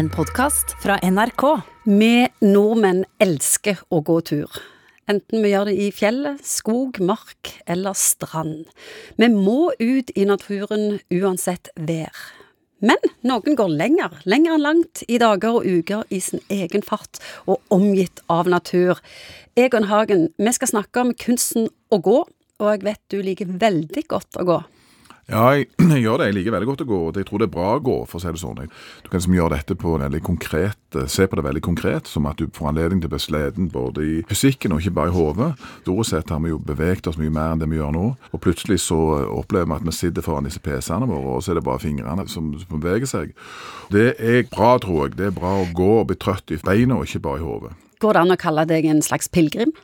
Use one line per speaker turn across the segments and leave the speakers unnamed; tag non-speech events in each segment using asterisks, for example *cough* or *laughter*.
en podkast fra NRK.
Vi nordmenn elsker å gå tur. Enten vi gjør det i fjellet, skog, mark eller strand. Vi må ut i naturen uansett vær. Men noen går lenger, lenger enn langt, i dager og uker i sin egen fart og omgitt av natur. Egon Hagen, vi skal snakke om kunsten å gå, og jeg vet du liker veldig godt å gå.
Ja, *clears throat* jeg, gjør det. Jeg liker veldig godt å gå. Jeg tror det er bra å gå, for å si det sånn. Du kan liksom gjøre dette på veldig konkret, eh, se på det veldig konkret, som at du får anledning til å bli sliten både i fysikken og ikke bare i hodet. Stort sett har vi jo beveget oss mye mer enn det vi gjør nå. Og plutselig så eh, opplever vi at vi sitter foran disse PC-ene våre, og så er det bare fingrene som, som beveger seg. Det er bra, tror jeg. Det er bra å gå og bli trøtt i beina, og ikke bare i hodet.
Går det an å kalle deg en slags pilegrim?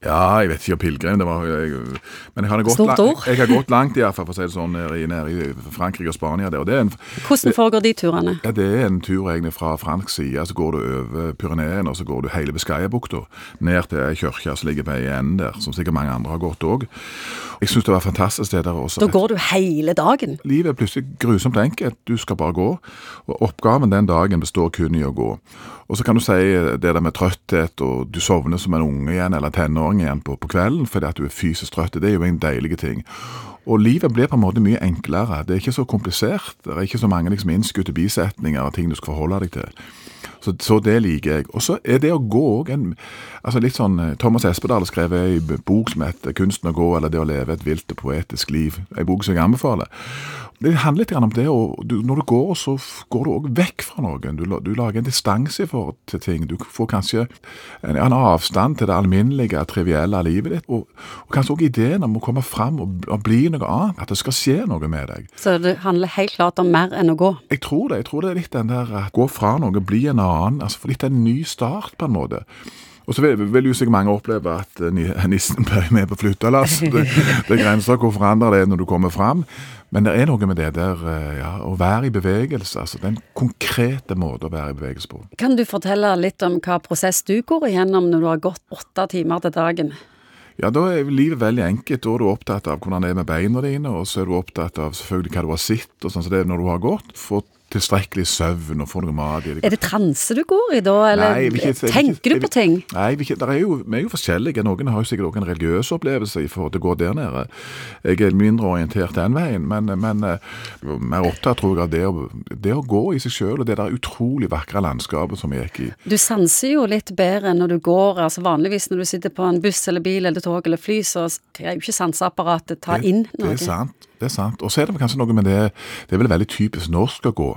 Ja, jeg vet ikke om pilegrim, Men jeg har, gått
Stort ord.
jeg har gått langt, i hvert fall, for å si det sånn, nede i, nede i Frankrike og Spania. Der, og det en,
Hvordan foregår de turene?
Ja, Det er en tur egentlig fra fransk side. Så går du over Pyreneen, og så går du hele Biscayabukta ned til ei kirke som ligger på ei ende der, som sikkert mange andre har gått òg. Jeg syns det var fantastisk det der også.
Da går du hele dagen.
Livet er plutselig grusomt enkelt. Du skal bare gå. Og oppgaven den dagen består kun i å gå. Og så kan du si det der med trøtthet, og du sovner som en unge igjen, eller tenåring igjen på, på kvelden fordi at du er fysisk trøtt. Det er jo en deilig ting. Og livet blir på en måte mye enklere. Det er ikke så komplisert. Det er ikke så mange liksom, innskutte bisetninger og ting du skal forholde deg til. Så, så det liker jeg. Og så er det å gå òg en altså litt sånn, eh, Thomas Espedal skrev ei bok som heter 'Kunsten å gå', eller 'Det å leve et vilt og poetisk liv'. Ei bok som jeg anbefaler. Det handler litt om det, og du, når du går, så går du òg vekk fra noen. Du, du lager en distanse til ting. Du får kanskje en, en avstand til det alminnelige, trivielle livet ditt. Og, og kanskje òg ideen om å komme fram og, og bli noe annet. At det skal skje noe med deg.
Så det handler helt klart om mer enn å gå.
Jeg tror det. Jeg tror det er litt den der eh, gå fra noe, bli en annen. altså Litt en ny start, på en måte. Og så vil, jo sikkert mange oppleve at eh, *laughs* nissen blir med på flyttelass. *laughs* Det, det er grenser hvor forandrer det når du kommer fram. Men det er noe med det der eh, ja, å være i bevegelse. altså Den konkrete måten å være i bevegelse på.
Kan du fortelle litt om hva prosess du går igjennom når du har gått åtte timer til dagen?
Ja, Da er livet veldig enkelt. Da er du opptatt av hvordan det er med beina dine, og så er du opptatt av selvfølgelig hva du har sett, og sånn som det er når du har gått. Få tilstrekkelig søvn og få noe mat i deg.
Er det transe du går i da, eller
Nei, ikke,
tenker
jeg
ikke-
du
på ting?
Nei, vi, er jo, vi er jo forskjellige. Noen har jo sikkert også en religiøs opplevelse i forhold til å gå der nede. Jeg er mindre orientert den veien, men, men eh, mer opptatt tror jeg av det å, det å gå i seg sjøl og det der utrolig vakre landskapet som vi gikk i.
Du sanser jo litt bedre når du går. altså Vanligvis når du sitter på en buss eller bil eller tog eller fly, så greier jo ikke sanseapparatet ta inn noe.
Det er sant. Det er sant. Og så er det kanskje noe med det Det er vel veldig typisk norsk å gå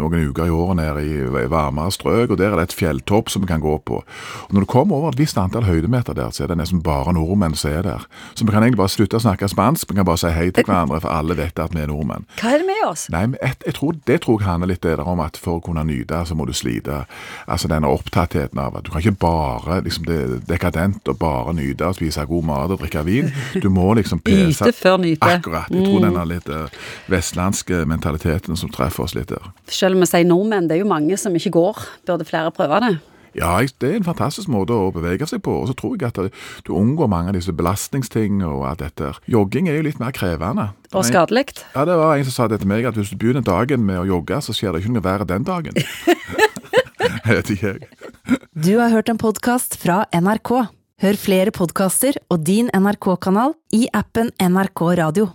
noen uker i året nede i varmere strøk, og der er det et fjelltopp som vi kan gå på. Og Når du kommer over et visst antall høydemeter der, så er det nesten bare nordmenn som er der. Så vi kan egentlig bare slutte å snakke spansk, vi kan bare si hei til hverandre, for alle vet at vi er nordmenn.
Hva er det med oss?
Nei, men et, jeg tror, Det tror jeg handler litt der om at for å kunne nyte, så må du slite. Altså denne opptattheten av at du kan ikke bare liksom det dekadent og bare nyte og spise god mat og drikke vin. Du må liksom *laughs* pese
Yte før nyte.
Akkurat. Jeg tror denne litt eh, vestlandske mentaliteten som treffer oss litt der.
Selv om vi sier nordmenn, det er jo mange som ikke går. Burde flere prøve det?
Ja, det er en fantastisk måte å bevege seg på. Og så tror jeg at du unngår mange av disse belastningsting og alt dette. Jogging er jo litt mer krevende.
Og skadelig?
Ja, det var en som sa det til meg, at hvis du begynner dagen med å jogge, så skjer det ikke noe verre den dagen. *laughs* jeg vet ikke, jeg.
Du har hørt en podkast fra NRK. Hør flere podkaster og din NRK-kanal i appen NRK Radio.